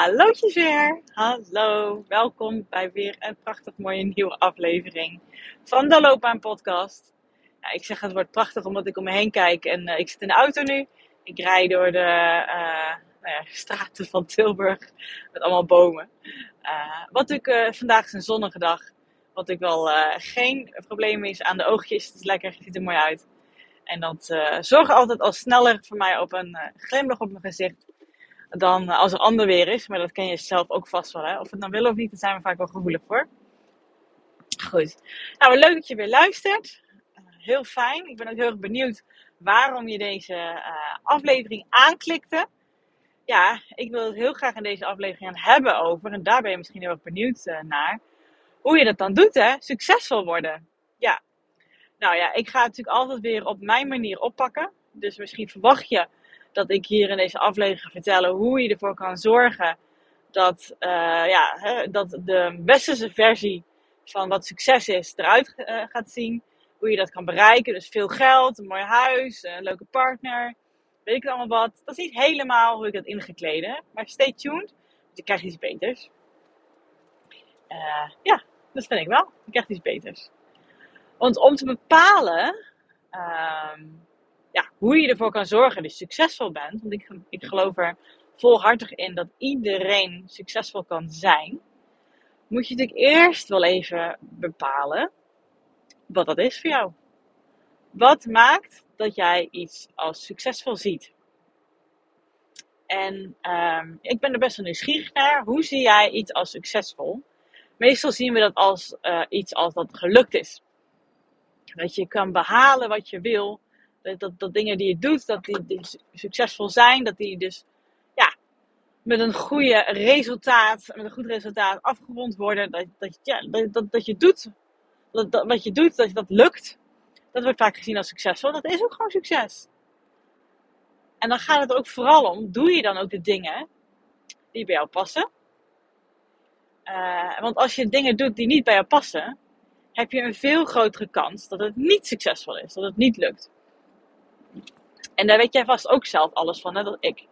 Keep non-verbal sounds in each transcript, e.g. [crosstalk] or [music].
Hallootjes weer. Hallo. Welkom bij weer een prachtig mooie nieuwe aflevering van de Loopbaan Podcast. Ik zeg het wordt prachtig omdat ik om me heen kijk en uh, ik zit in de auto nu. Ik rij door de uh, nou ja, [laughs] straten van Tilburg met allemaal bomen. Uh, wat natuurlijk vandaag is een zonnige dag. Wat ik wel geen probleem is aan de oogjes. Het is lekker, het ziet er mooi uit. En dat zorgt altijd al sneller voor mij op een glimlach op mijn gezicht dan als er ander weer is. Maar dat ken je zelf ook vast wel. Hè? Of we het nou willen of niet, daar zijn we vaak wel gevoelig voor. Goed. Nou, leuk dat je weer luistert. Uh, heel fijn. Ik ben ook heel erg benieuwd waarom je deze uh, aflevering aanklikte. Ja, ik wil het heel graag in deze aflevering hebben over. En daar ben je misschien heel erg benieuwd naar. Hoe je dat dan doet, hè? Succesvol worden. Ja. Nou ja, ik ga het natuurlijk altijd weer op mijn manier oppakken. Dus misschien verwacht je dat ik hier in deze aflevering ga vertellen hoe je ervoor kan zorgen dat, uh, ja, hè, dat de westerse versie van wat succes is eruit uh, gaat zien. Hoe je dat kan bereiken. Dus veel geld, een mooi huis, een leuke partner. Weet ik allemaal wat. Dat is niet helemaal hoe ik dat ingekleden. Maar stay tuned. Want je krijgt iets beters. Uh, ja, dat vind ik wel. Je krijgt iets beters. Want om te bepalen ehm, ja, hoe je ervoor kan zorgen dat je succesvol bent. Want ik, geloof er volhartig in dat iedereen succesvol kan zijn. Moet je natuurlijk eerst wel even bepalen wat dat is voor jou. Wat maakt dat jij iets als succesvol ziet? En um, ik ben er best wel nieuwsgierig naar. Hoe zie jij iets als succesvol? Meestal zien we dat als uh, iets als dat gelukt is. Dat je kan behalen wat je wil dat, dat dingen die je doet, dat die, succesvol zijn, dat die dus ja, met een goede resultaat, met een goed resultaat afgerond worden. Dat, dat, ja, dat, dat je doet, dat, wat je doet, dat dat lukt. Dat wordt vaak gezien als succesvol. Dat is ook gewoon succes. En dan gaat het ook vooral om, doe je dan ook de dingen die bij jou passen? Uh, want als je dingen doet die niet bij jou passen, heb je een veel grotere kans dat het niet succesvol is, dat het niet lukt. En daar weet jij vast ook zelf alles van, net als ik.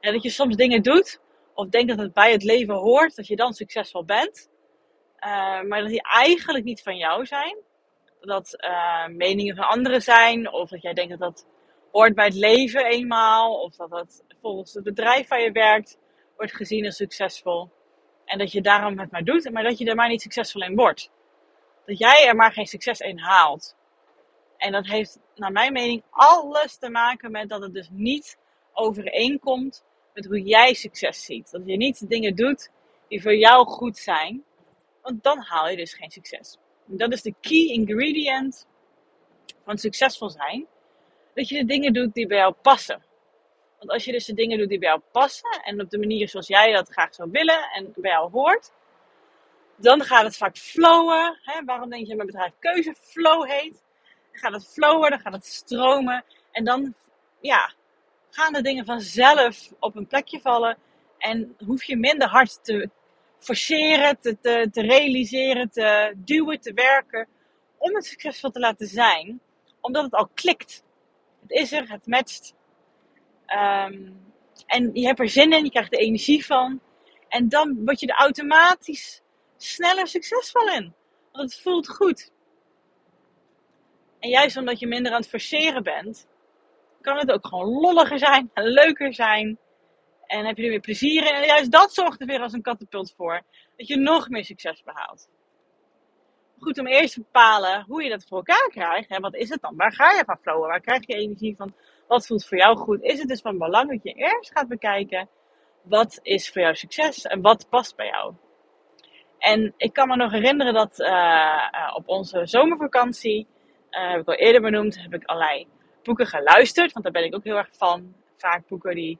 En dat je soms dingen doet, of denkt dat het bij het leven hoort, dat je dan succesvol bent. Uh, maar dat die eigenlijk niet van jou zijn. Dat uh, meningen van anderen zijn, of dat jij denkt dat dat hoort bij het leven eenmaal, of dat dat volgens het bedrijf waar je werkt wordt gezien als succesvol. En dat je daarom het maar doet, maar dat je er maar niet succesvol in wordt. Dat jij er maar geen succes in haalt. En dat heeft naar mijn mening alles te maken met dat het dus niet overeenkomt met hoe jij succes ziet. Dat je niet dingen doet die voor jou goed zijn, want dan haal je dus geen succes. En dat is de key ingredient van succesvol zijn. Dat je de dingen doet die bij jou passen. Want als je dus de dingen doet die bij jou passen en op de manier zoals jij dat graag zou willen en bij jou hoort, dan gaat het vaak flowen. Hè? Waarom denk je dat mijn bedrijf Keuzeflow heet? Gaat het flowen, dan gaat het stromen. En dan ja, gaan de dingen vanzelf op een plekje vallen. En hoef je minder hard te forceren, te, te, realiseren, te duwen, te werken. Om het succesvol te laten zijn. Omdat het al klikt. Het is er, het matcht. Um, en je hebt er zin in, je krijgt er energie van. En dan word je er automatisch sneller succesvol in. Want het voelt goed. En juist omdat je minder aan het forceren bent, kan het ook gewoon lolliger zijn en leuker zijn. En heb je er weer plezier in. En juist dat zorgt er weer als een katapult voor. Dat je nog meer succes behaalt. Goed om eerst te bepalen hoe je dat voor elkaar krijgt. Hè? Wat is het dan? Waar ga je van flowen? Waar krijg je energie van? Wat voelt voor jou goed? Is het dus van belang dat je eerst gaat bekijken. Wat is voor jou succes? En wat past bij jou? En ik kan me nog herinneren dat uh, op onze zomervakantie uh, heb ik al eerder benoemd, heb ik allerlei boeken geluisterd. Want daar ben ik ook heel erg van. Vaak boeken die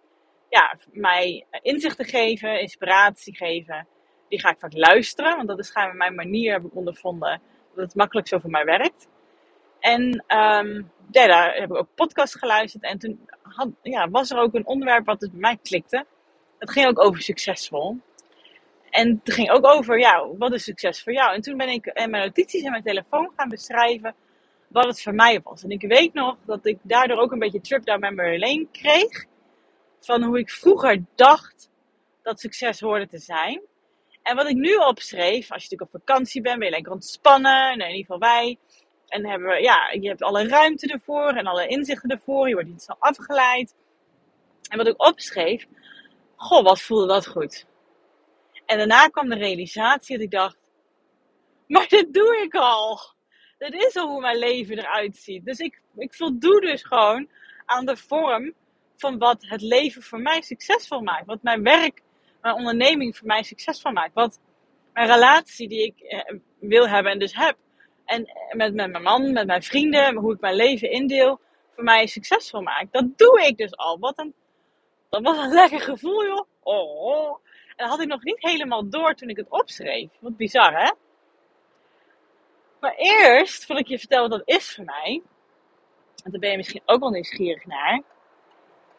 ja, mij inzichten geven, inspiratie geven. Die ga ik vaak luisteren. Want dat is schijnbaar mijn manier, heb ik ondervonden. Dat het makkelijk zo voor mij werkt. En um, ja, daar heb ik ook podcast geluisterd. En toen ja, was er ook een onderwerp wat dus bij mij klikte. Het ging ook over succesvol. En het ging ook over, ja, wat is succes voor jou? En toen ben ik in mijn notities in mijn telefoon gaan beschrijven wat het voor mij was. En ik weet nog dat ik daardoor ook een beetje trip down memory lane kreeg. Van hoe ik vroeger dacht dat succes hoorde te zijn. En wat ik nu opschreef, als je natuurlijk op vakantie bent, ben je lekker ontspannen. Nou, in ieder geval wij. En hebben we, ja, je hebt alle ruimte ervoor en alle inzichten ervoor. Je wordt niet zo afgeleid. En wat ik opschreef, goh, wat voelde dat goed. En daarna kwam de realisatie dat ik dacht, maar dit doe ik al. Dit is al hoe mijn leven eruit ziet. Dus ik, ik voldoe dus gewoon aan de vorm van wat het leven voor mij succesvol maakt. Wat mijn werk, mijn onderneming voor mij succesvol maakt. Wat mijn relatie die ik eh, wil hebben en dus heb. En met, met mijn man, met mijn vrienden, hoe ik mijn leven indeel, voor mij succesvol maakt. Dat doe ik dus al. Wat een, dat was een [laughs] lekker gevoel, joh. Oh. En dat had ik nog niet helemaal door toen ik het opschreef. Wat bizar, hè? Maar eerst, voordat ik je vertel wat dat is voor mij, want daar ben je misschien ook wel nieuwsgierig naar.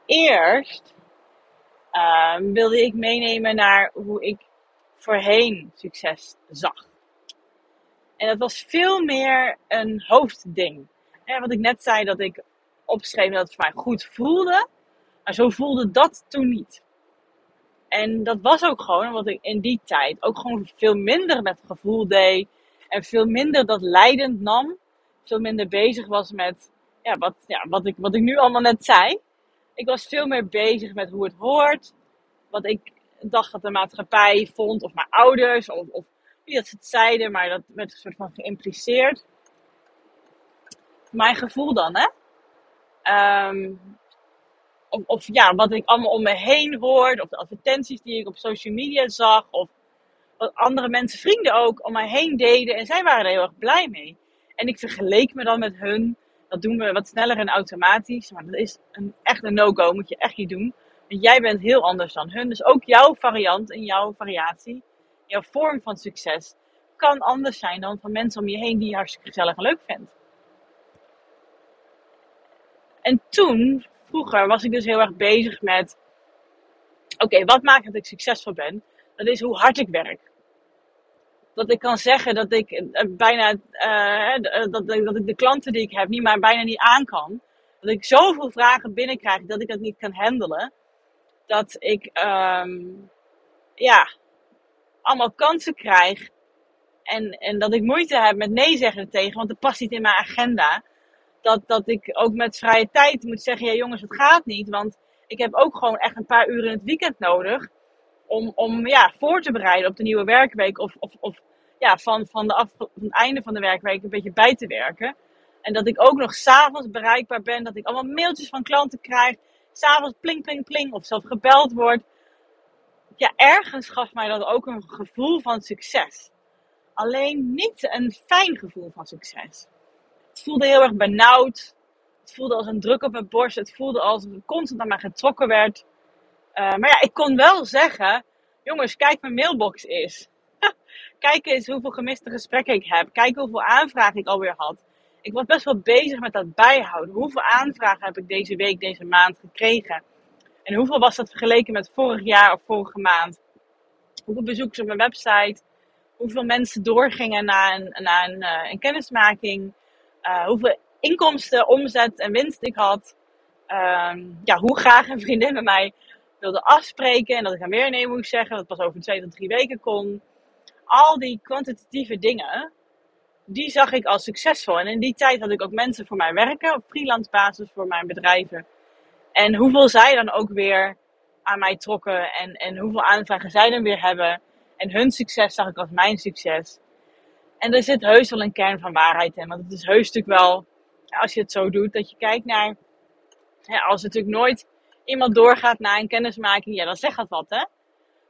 Eerst ehm, wilde ik meenemen naar hoe ik voorheen succes zag. En dat was veel meer een hoofdding. Ja, wat ik net zei, dat ik opschreef dat het voor mij goed voelde. Maar zo voelde dat toen niet. En dat was ook gewoon omdat ik in die tijd ook gewoon veel minder met gevoel deed. En veel minder dat leidend nam. Veel minder bezig was met ja, wat, ja, wat, ik, wat ik nu allemaal net zei. Ik was veel meer bezig met hoe het hoort. Wat ik dacht dat de maatschappij vond. Of mijn ouders. Of, of niet dat ze het zeiden, maar dat werd een soort van geïmpliceerd. Mijn gevoel dan, hè? Um, of, of, ja, wat ik allemaal om me heen hoorde, of de advertenties die ik op social media zag, of wat andere mensen, vrienden ook, om mij heen deden. En zij waren er heel erg blij mee. En ik vergeleek me dan met hun. Dat doen we wat sneller en automatisch. Maar dat is een, echt een no-go. Moet je echt niet doen. Want jij bent heel anders dan hun. Dus ook jouw variant en jouw variatie, jouw vorm van succes, kan anders zijn dan van mensen om je heen die je hartstikke gezellig leuk vindt. En toen, vroeger, was ik dus heel erg bezig met: oké, wat maakt dat ik succesvol ben? Dat is hoe hard ik werk dat ik kan zeggen dat ik eh, bijna uh, dat, dat ik de klanten die ik heb niet maar bijna niet aan kan. Dat ik zoveel vragen binnenkrijg dat ik dat niet kan handelen. Dat ik um, ja, allemaal kansen krijg. En, en dat ik moeite heb met nee zeggen tegen, want dat past niet in mijn agenda. Dat, dat ik ook met vrije tijd moet zeggen, ja jongens, het gaat niet. Want ik heb ook gewoon echt een paar uur in het weekend nodig om, om ja, voor te bereiden op de nieuwe werkweek. Of, of, of ja, van, van, de af, van het einde van de werkweek een beetje bij te werken. En dat ik ook nog s'avonds bereikbaar ben. Dat ik allemaal mailtjes van klanten krijg. S'avonds pling, pling, pling. Of zelf gebeld wordt. Ja, ergens gaf mij dat ook een gevoel van succes. Alleen niet een fijn gevoel van succes. Het voelde heel erg benauwd. Het voelde als een druk op mijn borst. Het voelde alsof het constant naar mij getrokken werd. Uh, maar ja, ik kon wel zeggen: jongens, kijk, mijn mailbox is. [laughs] Kijk eens hoeveel gemiste gesprekken ik heb. Kijk hoeveel aanvragen ik alweer had. Ik was best wel bezig met dat bijhouden. Hoeveel aanvragen heb ik deze week, deze maand gekregen? En hoeveel was dat vergeleken met vorig jaar of vorige maand? Hoeveel bezoekers op mijn website? Hoeveel mensen doorgingen naar een, een, uh, een kennismaking? Uh, hoeveel inkomsten, omzet en winst ik had? Uh, ja, hoe graag een [laughs] vriendin met mij wilde afspreken en dat ik aan weer nee moest zeggen, dat pas over twee tot drie weken kon. Al die kwantitatieve dingen, die zag ik als succesvol. En in die tijd had ik ook mensen voor mij werken, op freelance basis voor mijn bedrijven. En hoeveel zij dan ook weer aan mij trokken en, en hoeveel aanvragen zij dan weer hebben. En hun succes zag ik als mijn succes. En er zit heus wel een kern van waarheid in. Want het is heus natuurlijk wel, als je het zo doet, dat je kijkt naar. Als het natuurlijk nooit iemand doorgaat naar een kennismaking, ja, dan zegt dat wat, hè?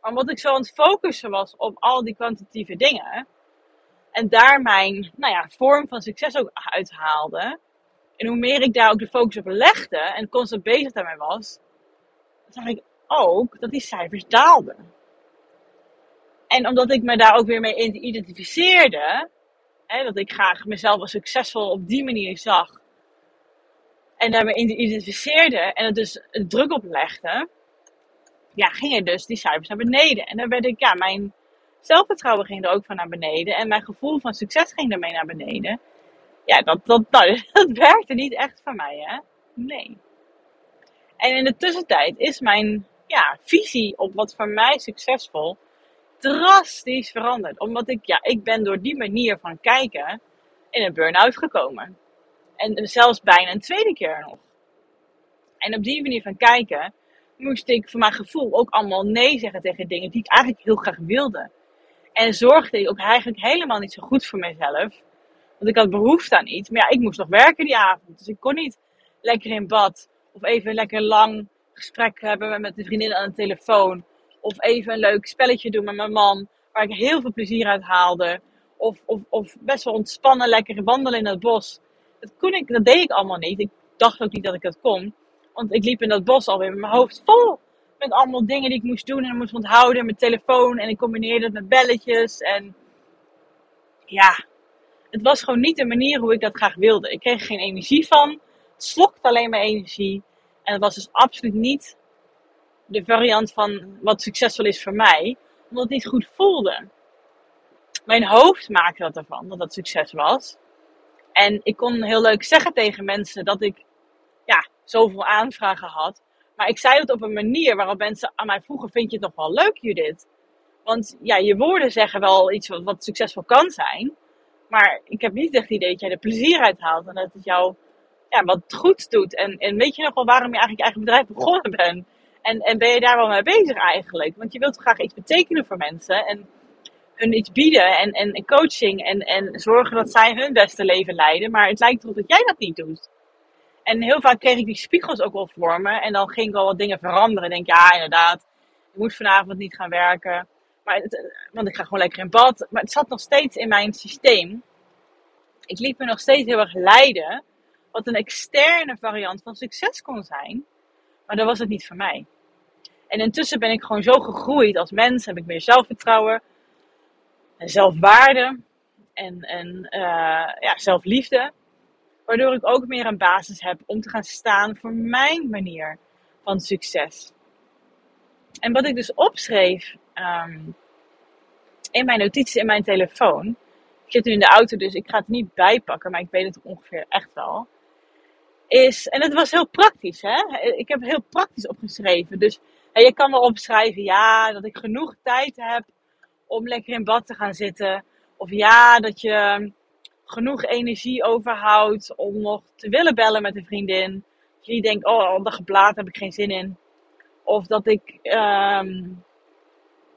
Maar omdat ik zo aan het focussen was op al die kwantitatieve dingen. En daar mijn nou ja, vorm van succes ook uithaalde. En hoe meer ik daar ook de focus op legde en constant bezig daarmee was, zag ik ook dat die cijfers daalden. En omdat ik me daar ook weer mee identificeerde, hè, dat ik graag mezelf als succesvol op die manier zag, en daarmee identificeerde en het dus druk op legde, ja, gingen dus die cijfers naar beneden. En dan werd ik, ja, mijn zelfvertrouwen ging er ook van naar beneden. En mijn gevoel van succes ging daarmee naar beneden. Ja, dat, dat, nou, [laughs] dat werkte niet echt voor mij, hè? Nee. En in de tussentijd is mijn ja, visie op wat voor mij succesvol drastisch veranderd. Omdat ik, ja, ik ben door die manier van kijken in een burn-out gekomen. En zelfs bijna een tweede keer nog. En op die manier van kijken moest ik voor mijn gevoel ook allemaal nee zeggen tegen dingen die ik eigenlijk heel graag wilde. En zorgde ik ook eigenlijk helemaal niet zo goed voor mezelf. Want ik had behoefte aan iets. Maar ja, ik moest nog werken die avond. Dus ik kon niet lekker in bad. Of even lekker lang gesprek hebben met de vriendin aan de telefoon. Of even een leuk spelletje doen met mijn man. Waar ik heel veel plezier uit haalde. Of, of, of best wel ontspannen, lekker wandelen in het bos. Dat, kon ik, dat deed ik allemaal niet. Ik dacht ook niet dat ik dat kon. Want ik liep in dat bos alweer met mijn hoofd vol. Met allemaal dingen die ik moest doen en moest onthouden. Met telefoon. En ik combineerde het met belletjes. En ja, het was gewoon niet de manier hoe ik dat graag wilde. Ik kreeg er geen energie van. Het slokte alleen maar energie. En het was dus absoluut niet de variant van wat succesvol is voor mij. Omdat het niet goed voelde. Mijn hoofd maakte dat ervan, dat dat succes was. En ik kon heel leuk zeggen tegen mensen dat ik ja, zoveel aanvragen had. Maar ik zei het op een manier waarop mensen aan mij vroegen: Vind je het nog wel leuk, Judith? Want ja, je woorden zeggen wel iets wat, wat succesvol kan zijn. Maar ik heb niet echt het idee dat jij er plezier uit haalt. En dat het jou ja, wat goed doet. En, en weet je nog wel waarom je eigenlijk je eigen bedrijf begonnen bent? En, en ben je daar wel mee bezig eigenlijk? Want je wilt graag iets betekenen voor mensen. En hun iets bieden. En, en, coaching. En, en zorgen dat zij hun beste leven leiden. Maar het lijkt erop dat jij dat niet doet. En heel vaak kreeg ik die spiegels ook wel voor me. En dan ging ik wel wat dingen veranderen. En denk, ja, inderdaad. Ik moet vanavond niet gaan werken. Maar het, want ik ga gewoon lekker in bad. Maar het zat nog steeds in mijn systeem. Ik liep me nog steeds heel erg leiden. Wat een externe variant van succes kon zijn. Maar dat was het niet voor mij. En intussen ben ik gewoon zo gegroeid als mens. Heb ik meer zelfvertrouwen. Zelfwaarde. En, en uh, ja, zelfliefde. Waardoor ik ook meer een basis heb om te gaan staan voor mijn manier van succes. En wat ik dus opschreef um, in mijn notities in mijn telefoon. Ik zit nu in de auto, dus ik ga het niet bijpakken, maar ik weet het ongeveer echt wel. Is, en het was heel praktisch, hè? Ik heb heel praktisch opgeschreven. Dus je kan wel opschrijven, ja, dat ik genoeg tijd heb om lekker in bad te gaan zitten. Of ja, dat je genoeg energie overhoudt om nog te willen bellen met een vriendin. Dat je denkt, oh, een dag geblaad heb ik geen zin in. Of dat ik um,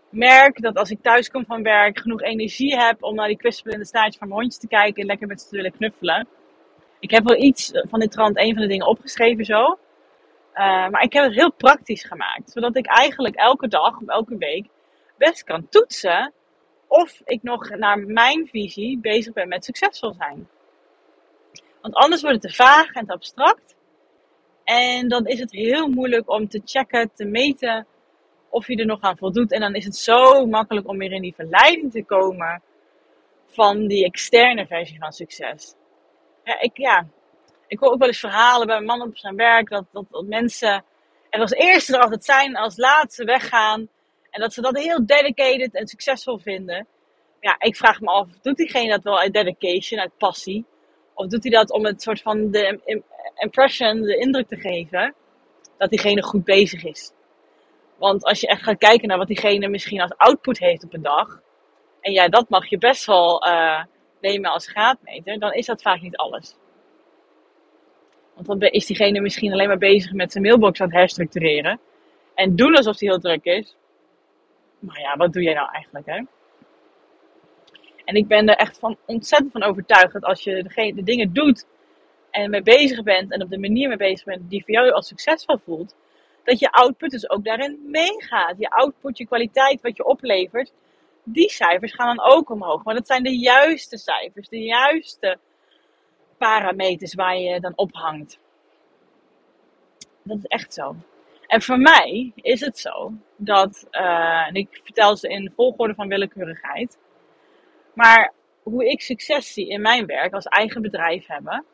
merk dat als ik thuis kom van werk genoeg energie heb om naar die kwispelende staartje van mijn hondje te kijken en lekker met ze te willen knuffelen. Ik heb wel iets van dit trant, een van de dingen opgeschreven zo. Uh, maar ik heb het heel praktisch gemaakt. Zodat ik eigenlijk elke dag of elke week kan toetsen of ik nog naar mijn visie bezig ben met succesvol zijn. Want anders wordt het te vaag en te abstract. En dan is het heel moeilijk om te checken, te meten of je er nog aan voldoet. En dan is het zo makkelijk om weer in die verleiding te komen van die externe versie van succes. Ja, ik, ja, ik hoor ook wel eens verhalen bij mijn man op zijn werk dat, dat, dat mensen er als eerste er altijd zijn, als laatste weggaan. En dat ze dat heel dedicated en succesvol vinden. Ja, ik vraag me af, doet diegene dat wel uit dedication, uit passie? Of doet hij dat om het soort van de impression, de indruk te geven dat diegene goed bezig is? Want als je echt gaat kijken naar wat diegene misschien als output heeft op een dag. En ja, dat mag je best wel uh, nemen als graadmeter. Dan is dat vaak niet alles. Want dan is diegene misschien alleen maar bezig met zijn mailbox aan het herstructureren. En doen alsof hij heel druk is. Maar ja, wat doe jij nou eigenlijk, hè? En ik ben er echt van ontzettend van overtuigd dat als je de, dingen doet en mee bezig bent en op de manier mee bezig bent die voor jou als succesvol voelt, dat je output dus ook daarin meegaat. Je output, je kwaliteit, wat je oplevert, die cijfers gaan dan ook omhoog. Maar dat zijn de juiste cijfers, de juiste parameters waar je dan ophangt. Dat is echt zo. En voor mij is het zo dat, uh, en ik vertel ze in volgorde van willekeurigheid, maar hoe ik succes zie in mijn werk als eigen bedrijf hebben,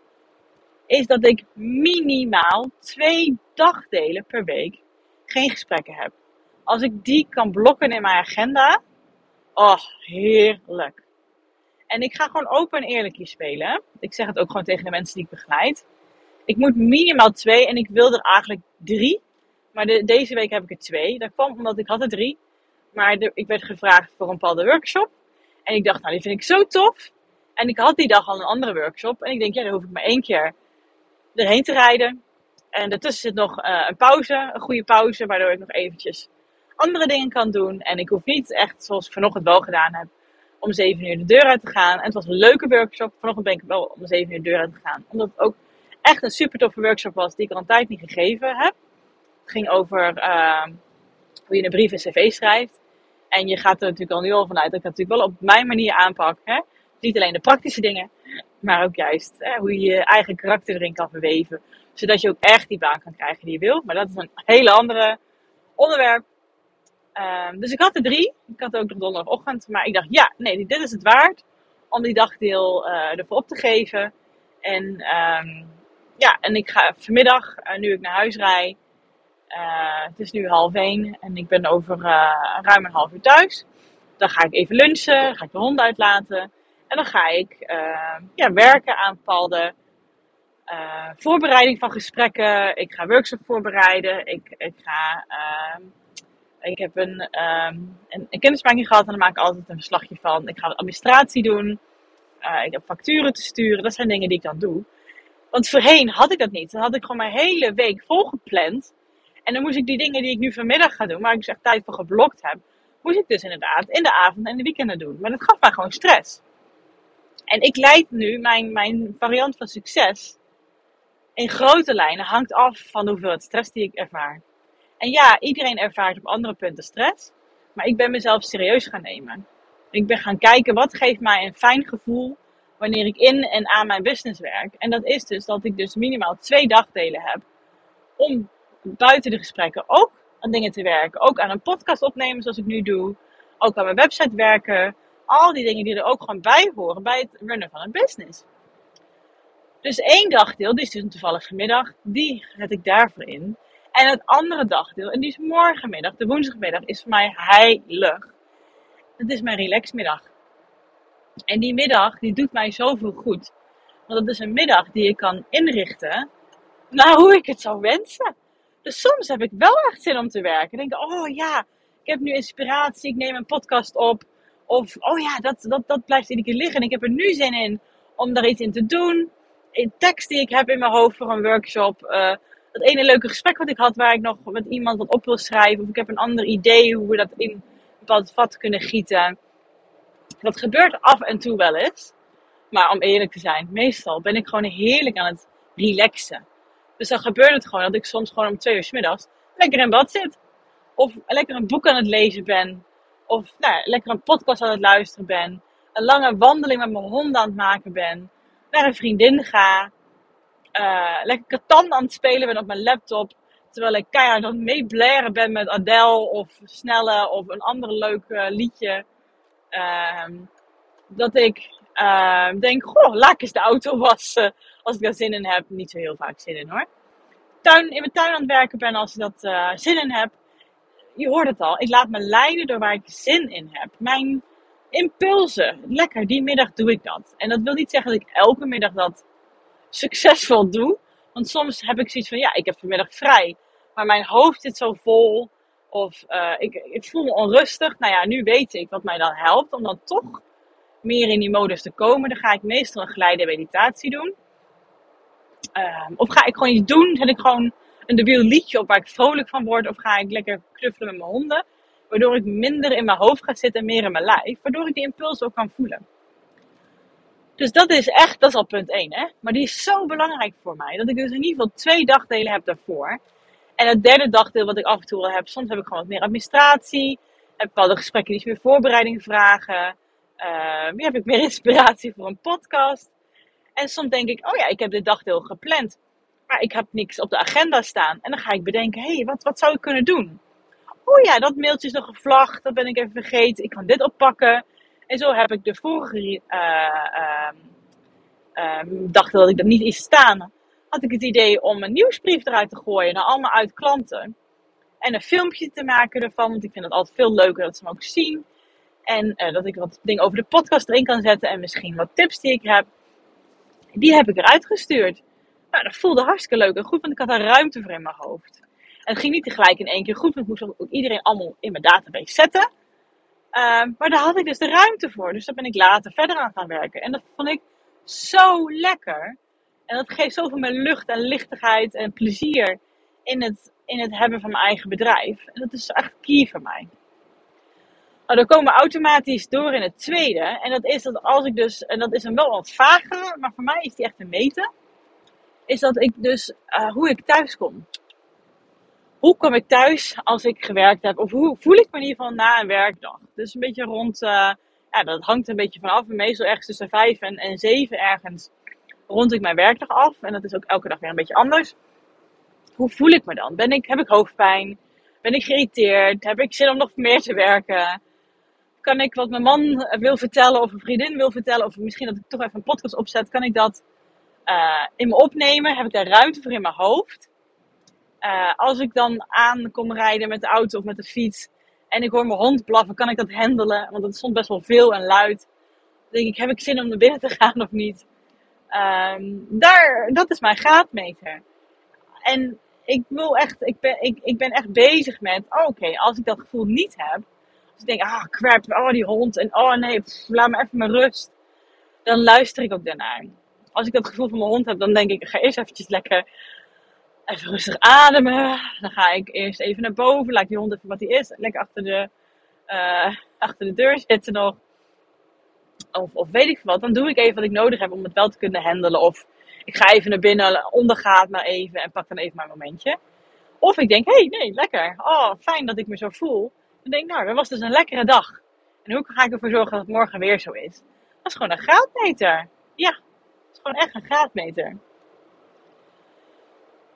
is dat ik minimaal twee dagdelen per week geen gesprekken heb. Als ik die kan blokken in mijn agenda, oh, heerlijk. En ik ga gewoon open en eerlijk hier spelen. Ik zeg het ook gewoon tegen de mensen die ik begeleid. Ik moet minimaal twee en ik wil er eigenlijk drie Maar de, deze week heb ik er twee. Dat kwam omdat ik had er drie. Maar de, ik werd gevraagd voor een bepaalde workshop. En ik dacht, nou die vind ik zo tof. En ik had die dag al een andere workshop. En ik denk, ja, dan hoef ik maar één keer erheen te rijden. En daartussen zit nog uh, een pauze, een goede pauze, waardoor ik nog eventjes andere dingen kan doen. En ik hoef niet echt, zoals ik vanochtend wel gedaan heb, om 7 uur de deur uit te gaan. En het was een leuke workshop. Vanochtend ben ik wel om 7 uur de deur uit te gaan. Omdat het ook echt een super toffe workshop was die ik al een tijd niet gegeven heb. Ging over uh, hoe je een brief en cv schrijft. En je gaat er natuurlijk al nu al vanuit dat ik het natuurlijk wel op mijn manier aanpak. Hè? Niet alleen de praktische dingen, maar ook juist hè, hoe je je eigen karakter erin kan verweven. Zodat je ook echt die baan kan krijgen die je wil. Maar dat is een hele andere onderwerp. Um, dus ik had er drie. Ik had ook nog donderdagochtend. Maar ik dacht, ja, nee, dit is het waard. Om die dagdeel uh, ervoor op te geven. En um, ja, en ik ga vanmiddag, uh, nu ik naar huis rijd. Uh, het is nu half één. En ik ben over ruim een half uur thuis. Dan ga ik even lunchen. Ga ik de hond uitlaten. En dan ga ik ja, werken aan bepaalde voorbereiding van gesprekken. Ik ga workshop voorbereiden. Ik, ik ga ik heb een, um, een, kennismaking gehad en daar maak ik altijd een verslagje van. Ik ga administratie doen. Ik heb facturen te sturen. Dat zijn dingen die ik dan doe. Want voorheen had ik dat niet. Dan had ik gewoon mijn hele week volgepland. En dan moest ik die dingen die ik nu vanmiddag ga doen, waar ik dus echt tijd voor geblokt heb, moest ik dus inderdaad in de avond en de weekenden doen. Maar dat gaf mij gewoon stress. En ik leid nu, mijn, mijn variant van succes, in grote lijnen hangt af van de hoeveelheid stress die ik ervaar. En ja, iedereen ervaart op andere punten stress. Maar ik ben mezelf serieus gaan nemen. Ik ben gaan kijken wat geeft mij een fijn gevoel wanneer ik in en aan mijn business werk. En dat is dus dat ik dus minimaal twee dagdelen heb om buiten de gesprekken ook aan dingen te werken. Ook aan een podcast opnemen zoals ik nu doe. Ook aan mijn website werken. Al die dingen die er ook gewoon bij horen bij het runnen van een business. Dus één dagdeel, die is dus toevallig vanmiddag, die zet ik daarvoor in. En het andere dagdeel, en die is morgenmiddag, de woensdagmiddag, is voor mij heilig. Het is mijn relaxmiddag. En die middag, die doet mij zoveel goed. Want het is een middag die ik kan inrichten naar hoe ik het zou wensen. Dus soms heb ik wel echt zin om te werken. Denk, oh ja, ik heb nu inspiratie, ik neem een podcast op. Of, oh ja, dat, dat, dat blijft iedere keer liggen. En ik heb er nu zin in om daar iets in te doen. In tekst die ik heb in mijn hoofd voor een workshop. Uh, dat ene leuke gesprek wat ik had, waar ik nog met iemand wat op wil schrijven. Of ik heb een ander idee hoe we dat in een bepaald vat kunnen gieten. Dat gebeurt af en toe wel eens. Maar om eerlijk te zijn, meestal ben ik gewoon heerlijk aan het relaxen. Dus dan gebeurt het gewoon dat ik soms gewoon om twee uur middags lekker in bad zit. Of lekker een boek aan het lezen ben. Of nou, lekker een podcast aan het luisteren ben. Een lange wandeling met mijn hond aan het maken ben. Naar een vriendin ga uh, lekker Catan aan het spelen ben op mijn laptop. Terwijl ik keihard aan het ben met Adele of Snelle of een ander leuk uh, liedje. Uh, dat ik uh, denk, goh, laat ik eens de auto wassen. Als ik daar zin in heb. Niet zo heel vaak zin in hoor. Tuin, in mijn tuin aan het werken ben als ik dat uh, zin in heb. Je hoort het al. Ik laat me leiden door waar ik zin in heb. Mijn impulsen. Lekker, die middag doe ik dat. En dat wil niet zeggen dat ik elke middag dat succesvol doe. Want soms heb ik zoiets van, ja, ik heb vanmiddag vrij. Maar mijn hoofd zit zo vol. Of uh, ik, ik voel me onrustig. Nou ja, nu weet ik wat mij dan helpt. Om dan toch meer in die modus te komen. Dan ga ik meestal een geleide meditatie doen. Uh, of ga ik gewoon iets doen. Zet ik gewoon een debiel liedje op waar ik vrolijk van word. Of ga ik lekker knuffelen met mijn honden. Waardoor ik minder in mijn hoofd ga zitten en meer in mijn lijf. Waardoor ik die impuls ook kan voelen. Dus dat is echt, dat is al punt 1. Hè? Maar die is zo belangrijk voor mij. Dat ik dus in ieder geval twee dagdelen heb daarvoor. En het derde dagdeel wat ik af en toe al heb. Soms heb ik gewoon wat meer administratie. Heb bepaalde gesprekken die meer voorbereiding vragen. Uh, heb ik meer inspiratie voor een podcast. En soms denk ik, oh ja, ik heb dit dagdeel gepland. Maar ik heb niks op de agenda staan. En dan ga ik bedenken, hé, hey, wat, wat zou ik kunnen doen? Oh ja, dat mailtje is nog gevlagd. Dat ben ik even vergeten. Ik kan dit oppakken. En zo heb ik de vorige uh, uh, dacht dat ik dat niet is staan. Had ik het idee om een nieuwsbrief eruit te gooien naar allemaal uit klanten. En een filmpje te maken ervan, want ik vind het altijd veel leuker dat ze hem ook zien. En uh, dat ik wat dingen over de podcast erin kan zetten en misschien wat tips die ik heb. Die heb ik eruit gestuurd. Nou, dat voelde hartstikke leuk en goed, want ik had daar ruimte voor in mijn hoofd. En het ging niet tegelijk in één keer goed, want ik moest ook iedereen allemaal in mijn database zetten. Ehm, maar daar had ik dus de ruimte voor. Dus daar ben ik later verder aan gaan werken. En dat vond ik zo lekker. En dat geeft zoveel meer lucht en lichtigheid en plezier in het, in het hebben van mijn eigen bedrijf. En dat is echt key voor mij. Nou, dan komen we automatisch door in het tweede. En dat is dat als ik dus, en dat is een wel wat vager, maar voor mij is die echt te meten. Is dat ik dus, uh, hoe ik thuis kom. Hoe kom ik thuis als ik gewerkt heb? Of hoe voel ik me in ieder geval na een werkdag? Dus een beetje rond, uh, ja, dat hangt een beetje vanaf. Meestal ergens tussen vijf en, en zeven ergens rond ik mijn werkdag af. En dat is ook elke dag weer een beetje anders. Hoe voel ik me dan? Ben ik, heb ik hoofdpijn? Ben ik geïrriteerd? Heb ik zin om nog meer te werken? Kan ik wat mijn man wil vertellen of een vriendin wil vertellen, of misschien dat ik toch even een podcast opzet, kan ik dat uh, in me opnemen? Heb ik daar ruimte voor in mijn hoofd? Uh, als ik dan aan kom rijden met de auto of met de fiets en ik hoor mijn hond blaffen, kan ik dat handelen? Want het stond best wel veel en luid. Dan denk ik, heb ik zin om naar binnen te [laughs] gaan of niet? Um, daar, dat is mijn graadmeter. En ik wil echt, ik ben, ik, ik ben echt bezig met, oh, oké, als ik dat gevoel niet heb, als ik denk, ah, crap, oh, die hond, en oh nee, laat me even mijn rust, dan luister ik ook daarnaar. Als ik dat gevoel van mijn hond heb, dan denk ik, ik ga eerst eventjes lekker even rustig ademen. Dan ga ik eerst even naar boven, laat die hond even wat hij is, lekker achter de, uh, achter de deur zitten nog. Of, of weet ik wat, dan doe ik even wat ik nodig heb om het wel te kunnen handelen. Of ik ga even naar binnen, ondergaat maar even en pak dan even mijn momentje. Of ik denk, hé, hey, nee, lekker. Oh, fijn dat ik me zo voel. Dan denk ik, nou, dat was dus een lekkere dag. En hoe ga ik ervoor zorgen dat het morgen weer zo is? Dat is gewoon een graadmeter. Ja, dat is gewoon echt een graadmeter.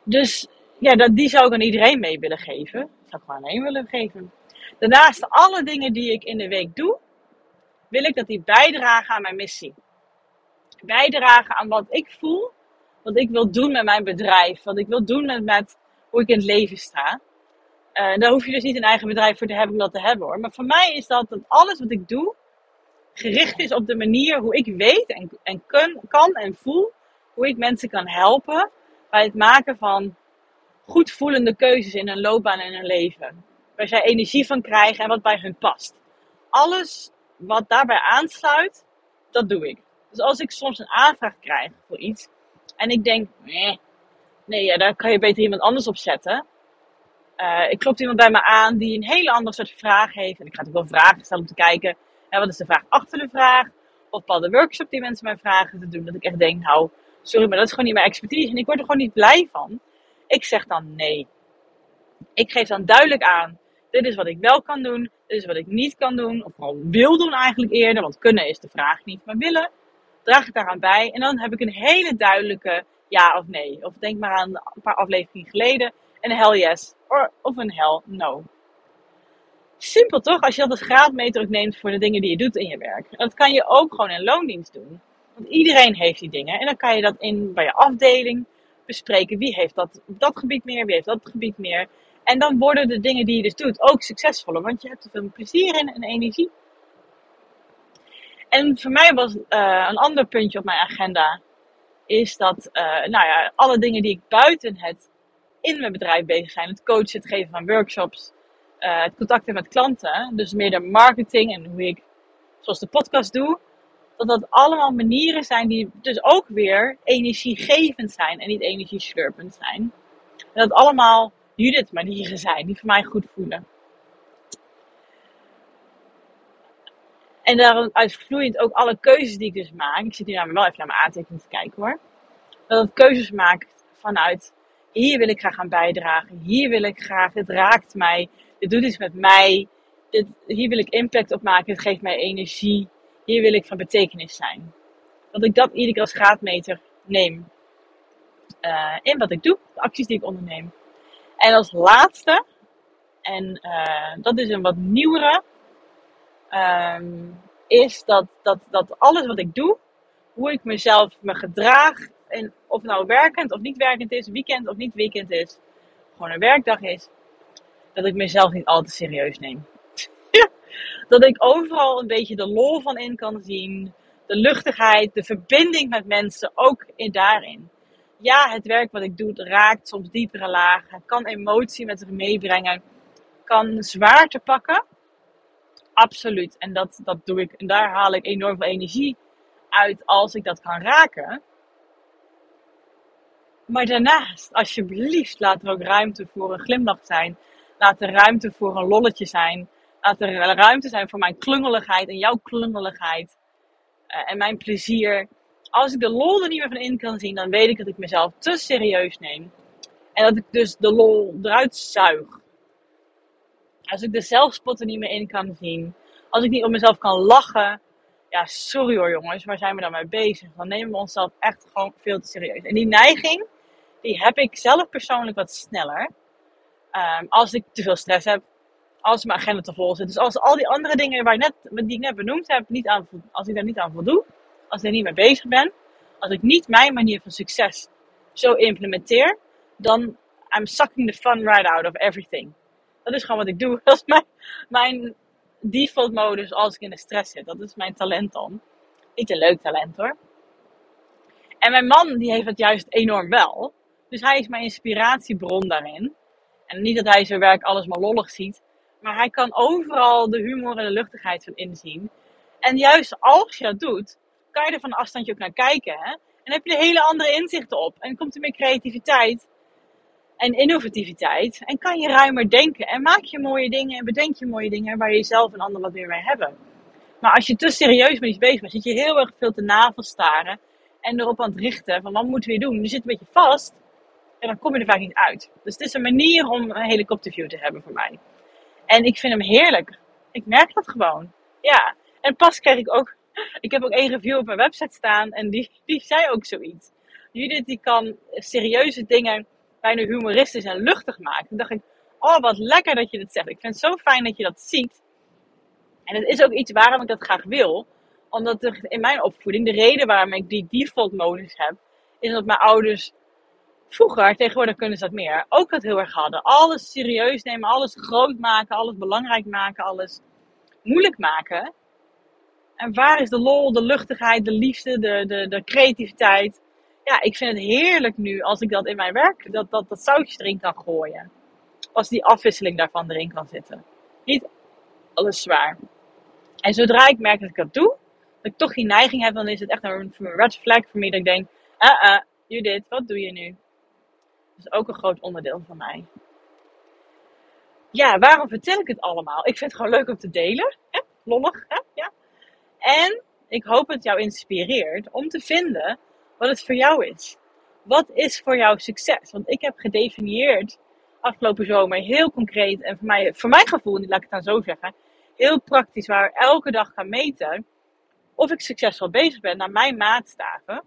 Dus ja, dat, die zou ik aan iedereen mee willen geven. Dat zou ik gewoon aan één willen geven. Daarnaast, alle dingen die ik in de week doe, wil ik dat die bijdragen aan mijn missie. Bijdragen aan wat ik voel, wat ik wil doen met mijn bedrijf, wat ik wil doen met, met hoe ik in het leven sta. Uh, daar hoef je dus niet een eigen bedrijf voor te hebben om dat te hebben hoor. Maar voor mij is dat dat alles wat ik doe gericht is op de manier hoe ik weet en, en kun, kan en voel hoe ik mensen kan helpen bij het maken van goed voelende keuzes in hun loopbaan en hun leven. Waar zij energie van krijgen en wat bij hun past. Alles wat daarbij aansluit, dat doe ik. Dus als ik soms een aanvraag krijg voor iets en ik denk, nee, nee ja, daar kan je beter iemand anders op zetten. Uh, ik klopt iemand bij me aan die een hele andere soort vraag heeft. En ik ga natuurlijk wel vragen stellen om te kijken, hè, wat is de vraag achter de vraag? Of bepaalde workshop die mensen mij vragen te doen. Dat ik echt denk, nou, sorry, maar dat is gewoon niet mijn expertise. En ik word er gewoon niet blij van. Ik zeg dan nee. Ik geef dan duidelijk aan, dit is wat ik wel kan doen. Dit is wat ik niet kan doen. Of vooral wil doen eigenlijk eerder. Want kunnen is de vraag niet. Maar willen, draag ik daaraan bij. En dan heb ik een hele duidelijke ja of nee. Of denk maar aan een paar afleveringen geleden. Een hell yes. Of een hell no. Simpel toch? Als je dat als graadmeter ook neemt voor de dingen die je doet in je werk. Dat kan je ook gewoon in loondienst doen. Want iedereen heeft die dingen. En dan kan je dat in bij je afdeling bespreken. Wie heeft dat, dat gebied meer? Wie heeft dat gebied meer? En dan worden de dingen die je dus doet ook succesvoller. Want je hebt er veel plezier in en energie. En voor mij was uh, een ander puntje op mijn agenda. Is dat, uh, nou ja, alle dingen die ik buiten het in mijn bedrijf bezig zijn. Het coachen, het geven van workshops. Uh, het contacten met klanten. Dus meer de marketing en hoe ik, zoals de podcast doe. Dat dat allemaal manieren zijn die dus ook weer energiegevend zijn en niet energieslurpend zijn. En dat allemaal Judith manieren zijn die voor mij goed voelen. En daaruit vloeiend ook alle keuzes die ik dus maak. Ik zit hier namelijk wel even naar mijn aantekening te kijken hoor. Dat ik keuzes maak vanuit hier wil ik graag aan bijdragen. Hier wil ik graag, dit raakt mij. Dit doet iets met mij. Dit, hier wil ik impact op maken. Het geeft mij energie. Hier wil ik van betekenis zijn. Dat ik dat iedere keer als graadmeter neem. Uh, in wat ik doe. De acties die ik onderneem. En als laatste, en uh, dat is een wat nieuwere, um, is dat, dat, dat alles wat ik doe, hoe ik mezelf me gedraag, en of nou werkend of niet werkend is, weekend of niet weekend is, gewoon een werkdag is, dat ik mezelf niet al te serieus neem. [laughs] dat ik overal een beetje de lol van in kan zien, de luchtigheid, de verbinding met mensen ook in daarin ja, het werk wat ik doe raakt soms diepere lagen, kan emotie met zich meebrengen, kan zwaarte pakken. Absoluut. En dat, dat doe ik. En daar haal ik enorm veel energie uit als ik dat kan raken. Maar daarnaast, alsjeblieft, laat er ook ruimte voor een glimlach zijn. Laat er ruimte voor een lolletje zijn. Laat er ruimte zijn voor mijn klungeligheid en jouw klungeligheid. Uh, en mijn plezier. Als ik de lol er niet meer van in kan zien, dan weet ik dat ik mezelf te serieus neem. En dat ik dus de lol eruit zuig. Als ik de zelfspot er niet meer in kan zien. Als ik niet op mezelf kan lachen. Ja, sorry hoor jongens, waar zijn we dan mee bezig? Dan nemen we onszelf echt gewoon veel te serieus. En die neiging, die heb ik zelf persoonlijk wat sneller. Um, als ik te veel stress heb, als mijn agenda te vol zit. Dus als al die andere dingen waar ik net, die ik net benoemd heb, niet aan, als ik daar niet aan voldoe, als ik er niet mee bezig ben, als ik niet mijn manier van succes zo implementeer, dan I'm sucking the fun right out of everything. Dat is gewoon wat ik doe. [laughs] Dat is mijn, mijn default modus als ik in de stress zit. Dat is mijn talent dan. Niet een leuk talent hoor. En mijn man die heeft het juist enorm wel. Dus hij is mijn inspiratiebron daarin. En niet dat hij zijn werk alles maar lollig ziet. Maar hij kan overal de humor en de luchtigheid van inzien. En juist als je dat doet, kan je er van afstandje ook naar kijken. Hè? En heb je er hele andere inzichten op. En komt er meer creativiteit en innovativiteit. En kan je ruimer denken. En maak je mooie dingen en bedenk je mooie dingen waar je zelf en anderen wat meer mee hebben. Maar als je te serieus met iets bezig bent, zit je heel erg veel te navelstaren. En erop aan het richten van wat moeten we doen. Je zit een beetje vast. En dan kom je er vaak niet uit. Dus het is een manier om een helikopterview te hebben voor mij. En ik vind hem heerlijk. Ik merk dat gewoon. Ja. En pas krijg ik ook. Ik heb ook één review op mijn website staan. En die, die zei ook zoiets. Judith die kan serieuze dingen bijna humoristisch en luchtig maken. Toen dacht ik, oh wat lekker dat je dit zegt. Ik vind het zo fijn dat je dat ziet. En het is ook iets waarom ik dat graag wil. Omdat er in mijn opvoeding, de reden waarom ik die default modus heb, is dat mijn ouders vroeger, tegenwoordig kunnen ze dat meer, ook dat heel erg hadden. Alles serieus nemen, alles groot maken, alles belangrijk maken, alles moeilijk maken. En waar is de lol, de luchtigheid, de liefde, de, de, de creativiteit? Ja, ik vind het heerlijk nu als ik dat in mijn werk, dat, dat, dat zoutje erin kan gooien. Als die afwisseling daarvan erin kan zitten. Niet alles zwaar. En zodra ik merk dat ik dat doe, dat ik toch die neiging heb, dan is het echt een red flag voor mij. Dat ik denk, ah, uh, Judith, wat doe je nu? Dat is ook een groot onderdeel van mij. Ja, waarom vertel ik het allemaal? Ik vind het gewoon leuk om te delen. Hè? Lollig? Ja. En ik hoop het jou inspireert om te vinden wat het voor jou is. Wat is voor jou succes? Want ik heb gedefinieerd afgelopen zomer heel concreet en voor, mij, voor mijn gevoel, laat ik het dan zo zeggen, heel praktisch waar elke dag gaan meten of ik succesvol bezig ben naar mijn maatstaven.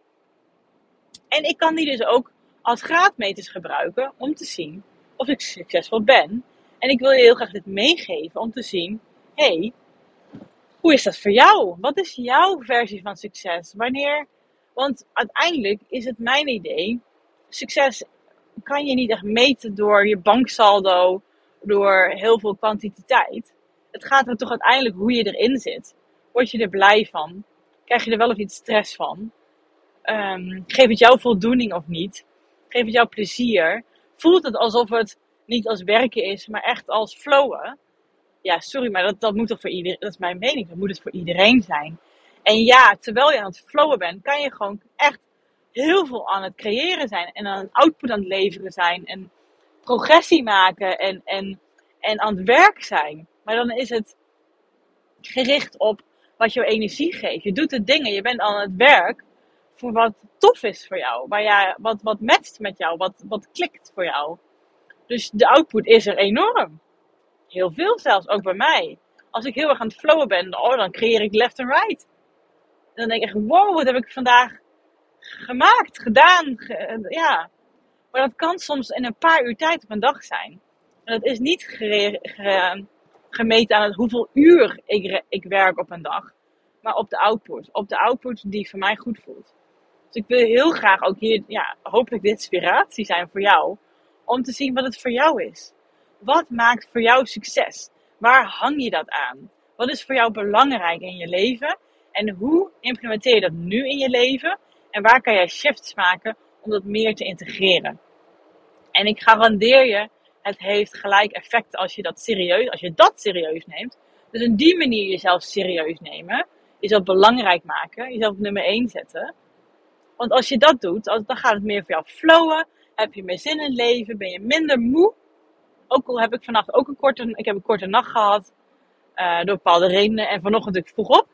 En ik kan die dus ook als graadmeters gebruiken om te zien of ik succesvol ben. En ik wil je heel graag dit meegeven om te zien, hey, hoe is dat voor jou? Wat is jouw versie van succes? Wanneer, want uiteindelijk is het mijn idee, succes kan je niet echt meten door je banksaldo, door heel veel kwantiteit. Het gaat er toch uiteindelijk hoe je erin zit. Word je er blij van? Krijg je er wel of niet stress van? Um, geeft het jou voldoening of niet? Geeft het jou plezier? Voelt het alsof het niet als werken is, maar echt als flowen? Ja, sorry, maar dat, dat moet toch voor iedereen, dat is mijn mening, dat moet het voor iedereen zijn. En ja, terwijl je aan het flowen bent, kan je gewoon echt heel veel aan het creëren zijn en aan output aan het leveren zijn en progressie maken en, en, en aan het werk zijn. Maar dan is het gericht op wat jouw energie geeft. Je doet de dingen, je bent aan het werk voor wat tof is voor jou. Waar jij, wat, wat matcht met jou, wat, wat klikt voor jou. Dus de output is er enorm. Heel veel zelfs, ook bij mij. Als ik heel erg aan het flowen ben, oh, dan creëer ik left en right. Dan denk ik echt, wow, wat heb ik vandaag gemaakt, gedaan. ja. Maar dat kan soms in een paar uur tijd op een dag zijn. En dat is niet gemeten aan het hoeveel uur ik, ik werk op een dag. Maar op de output. Op de output die voor mij goed voelt. Dus ik wil heel graag ook hier, ja, hopelijk de inspiratie zijn voor jou. Om te zien wat het voor jou is. Wat maakt voor jou succes? Waar hang je dat aan? Wat is voor jou belangrijk in je leven? En hoe implementeer je dat nu in je leven? En waar kan jij shifts maken om dat meer te integreren. En ik garandeer je, het heeft gelijk effect als je dat serieus, als je dat serieus neemt. Dus op die manier jezelf serieus nemen, jezelf belangrijk maken, jezelf op nummer 1 zetten. Want als je dat doet, dan gaat het meer voor jou flowen. Heb je meer zin in het leven, ben je minder moe. Ook al heb ik vannacht ook een korte, ik heb een korte nacht gehad. Uh, door bepaalde redenen. En vanochtend natuurlijk vroeg op.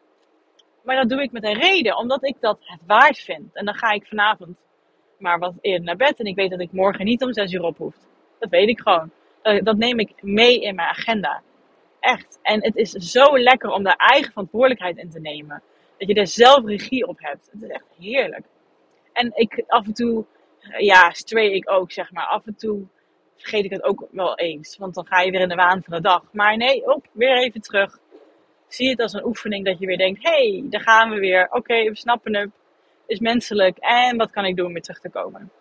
Maar dat doe ik met een reden, omdat ik dat het waard vind. En dan ga ik vanavond maar wat eerder naar bed. En ik weet dat ik morgen niet om 6 uur op hoef. Dat weet ik gewoon. Dat neem ik mee in mijn agenda. Echt. En het is zo lekker om daar eigen verantwoordelijkheid in te nemen. Dat je er zelf regie op hebt. Het is echt heerlijk. En ik af en toe, ja, stray ik ook, zeg maar. Af en toe vergeet ik het ook wel eens. Want dan ga je weer in de waan van de dag. Maar nee, op, weer even terug. Zie het als een oefening dat je weer denkt: hé, hey, daar gaan we weer. Oké, we snappen het. Is menselijk. En wat kan ik doen om weer terug te komen?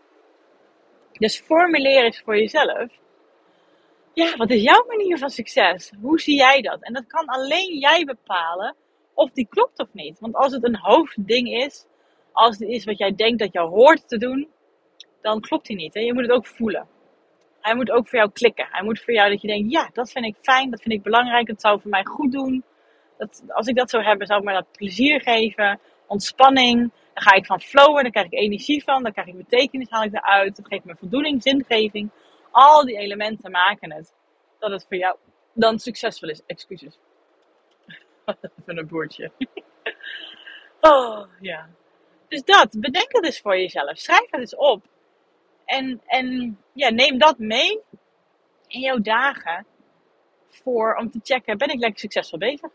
Dus formuleer eens voor jezelf. Ja, wat is jouw manier van succes? Hoe zie jij dat? En dat kan alleen jij bepalen of die klopt of niet. Want als het een hoofdding is, als het is wat jij denkt dat jou hoort te doen, dan klopt die niet. Hè? Je moet het ook voelen. Hij moet ook voor jou klikken. Hij moet voor jou dat je denkt, ja, dat vind ik fijn, dat vind ik belangrijk, dat zou voor mij goed doen. Dat, als ik dat zou hebben, zou ik mij dat plezier geven, ontspanning. Dan ga ik van flowen, dan krijg ik energie van, dan krijg ik betekenis, haal ik eruit. Dat geeft me voldoening, zingeving. Al die elementen maken het dat het voor jou dan succesvol is. Excuses. [laughs] Een boertje. [laughs] oh, ja. Dus dat, bedenk het eens voor jezelf. Schrijf het eens op. En, en ja, neem dat mee in jouw dagen voor om te checken, ben ik lekker succesvol bezig?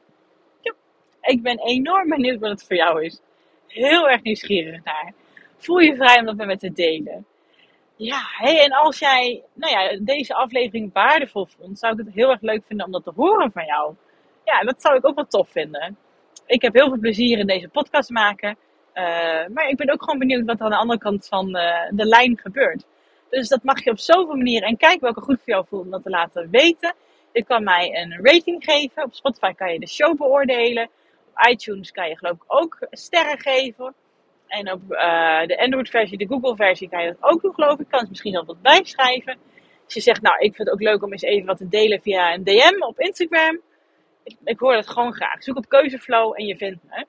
Ja. Ik ben enorm benieuwd wat het voor jou is. Heel erg nieuwsgierig naar. Voel je vrij om dat met me te delen. Ja, hey, en als jij nou ja, deze aflevering waardevol vond, zou ik het heel erg leuk vinden om dat te horen van jou. Ja, dat zou ik ook wel tof vinden. Ik heb heel veel plezier in deze podcast maken. Uh, maar ik ben ook gewoon benieuwd wat er aan de andere kant van uh, de lijn gebeurt. Dus dat mag je op zoveel manieren. En kijk welke goed voor jou voelt om dat te laten weten. Je kan mij een rating geven. Op Spotify kan je de show beoordelen. Op iTunes kan je geloof ik ook sterren geven. En op uh, de Android-versie, de Google-versie, kan je dat ook doen, geloof ik. Kan het misschien zelf wat bijschrijven. Als je zegt, nou, ik vind het ook leuk om eens even wat te delen via een DM op Instagram. Ik, ik hoor dat gewoon graag. Zoek op Keuzeflow en je vindt me.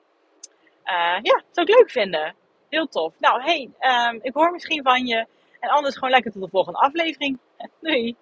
Uh, ja, zou ik leuk vinden. Heel tof. Nou, hey, um, ik hoor misschien van je. En anders gewoon lekker tot de volgende aflevering. [laughs] Doei!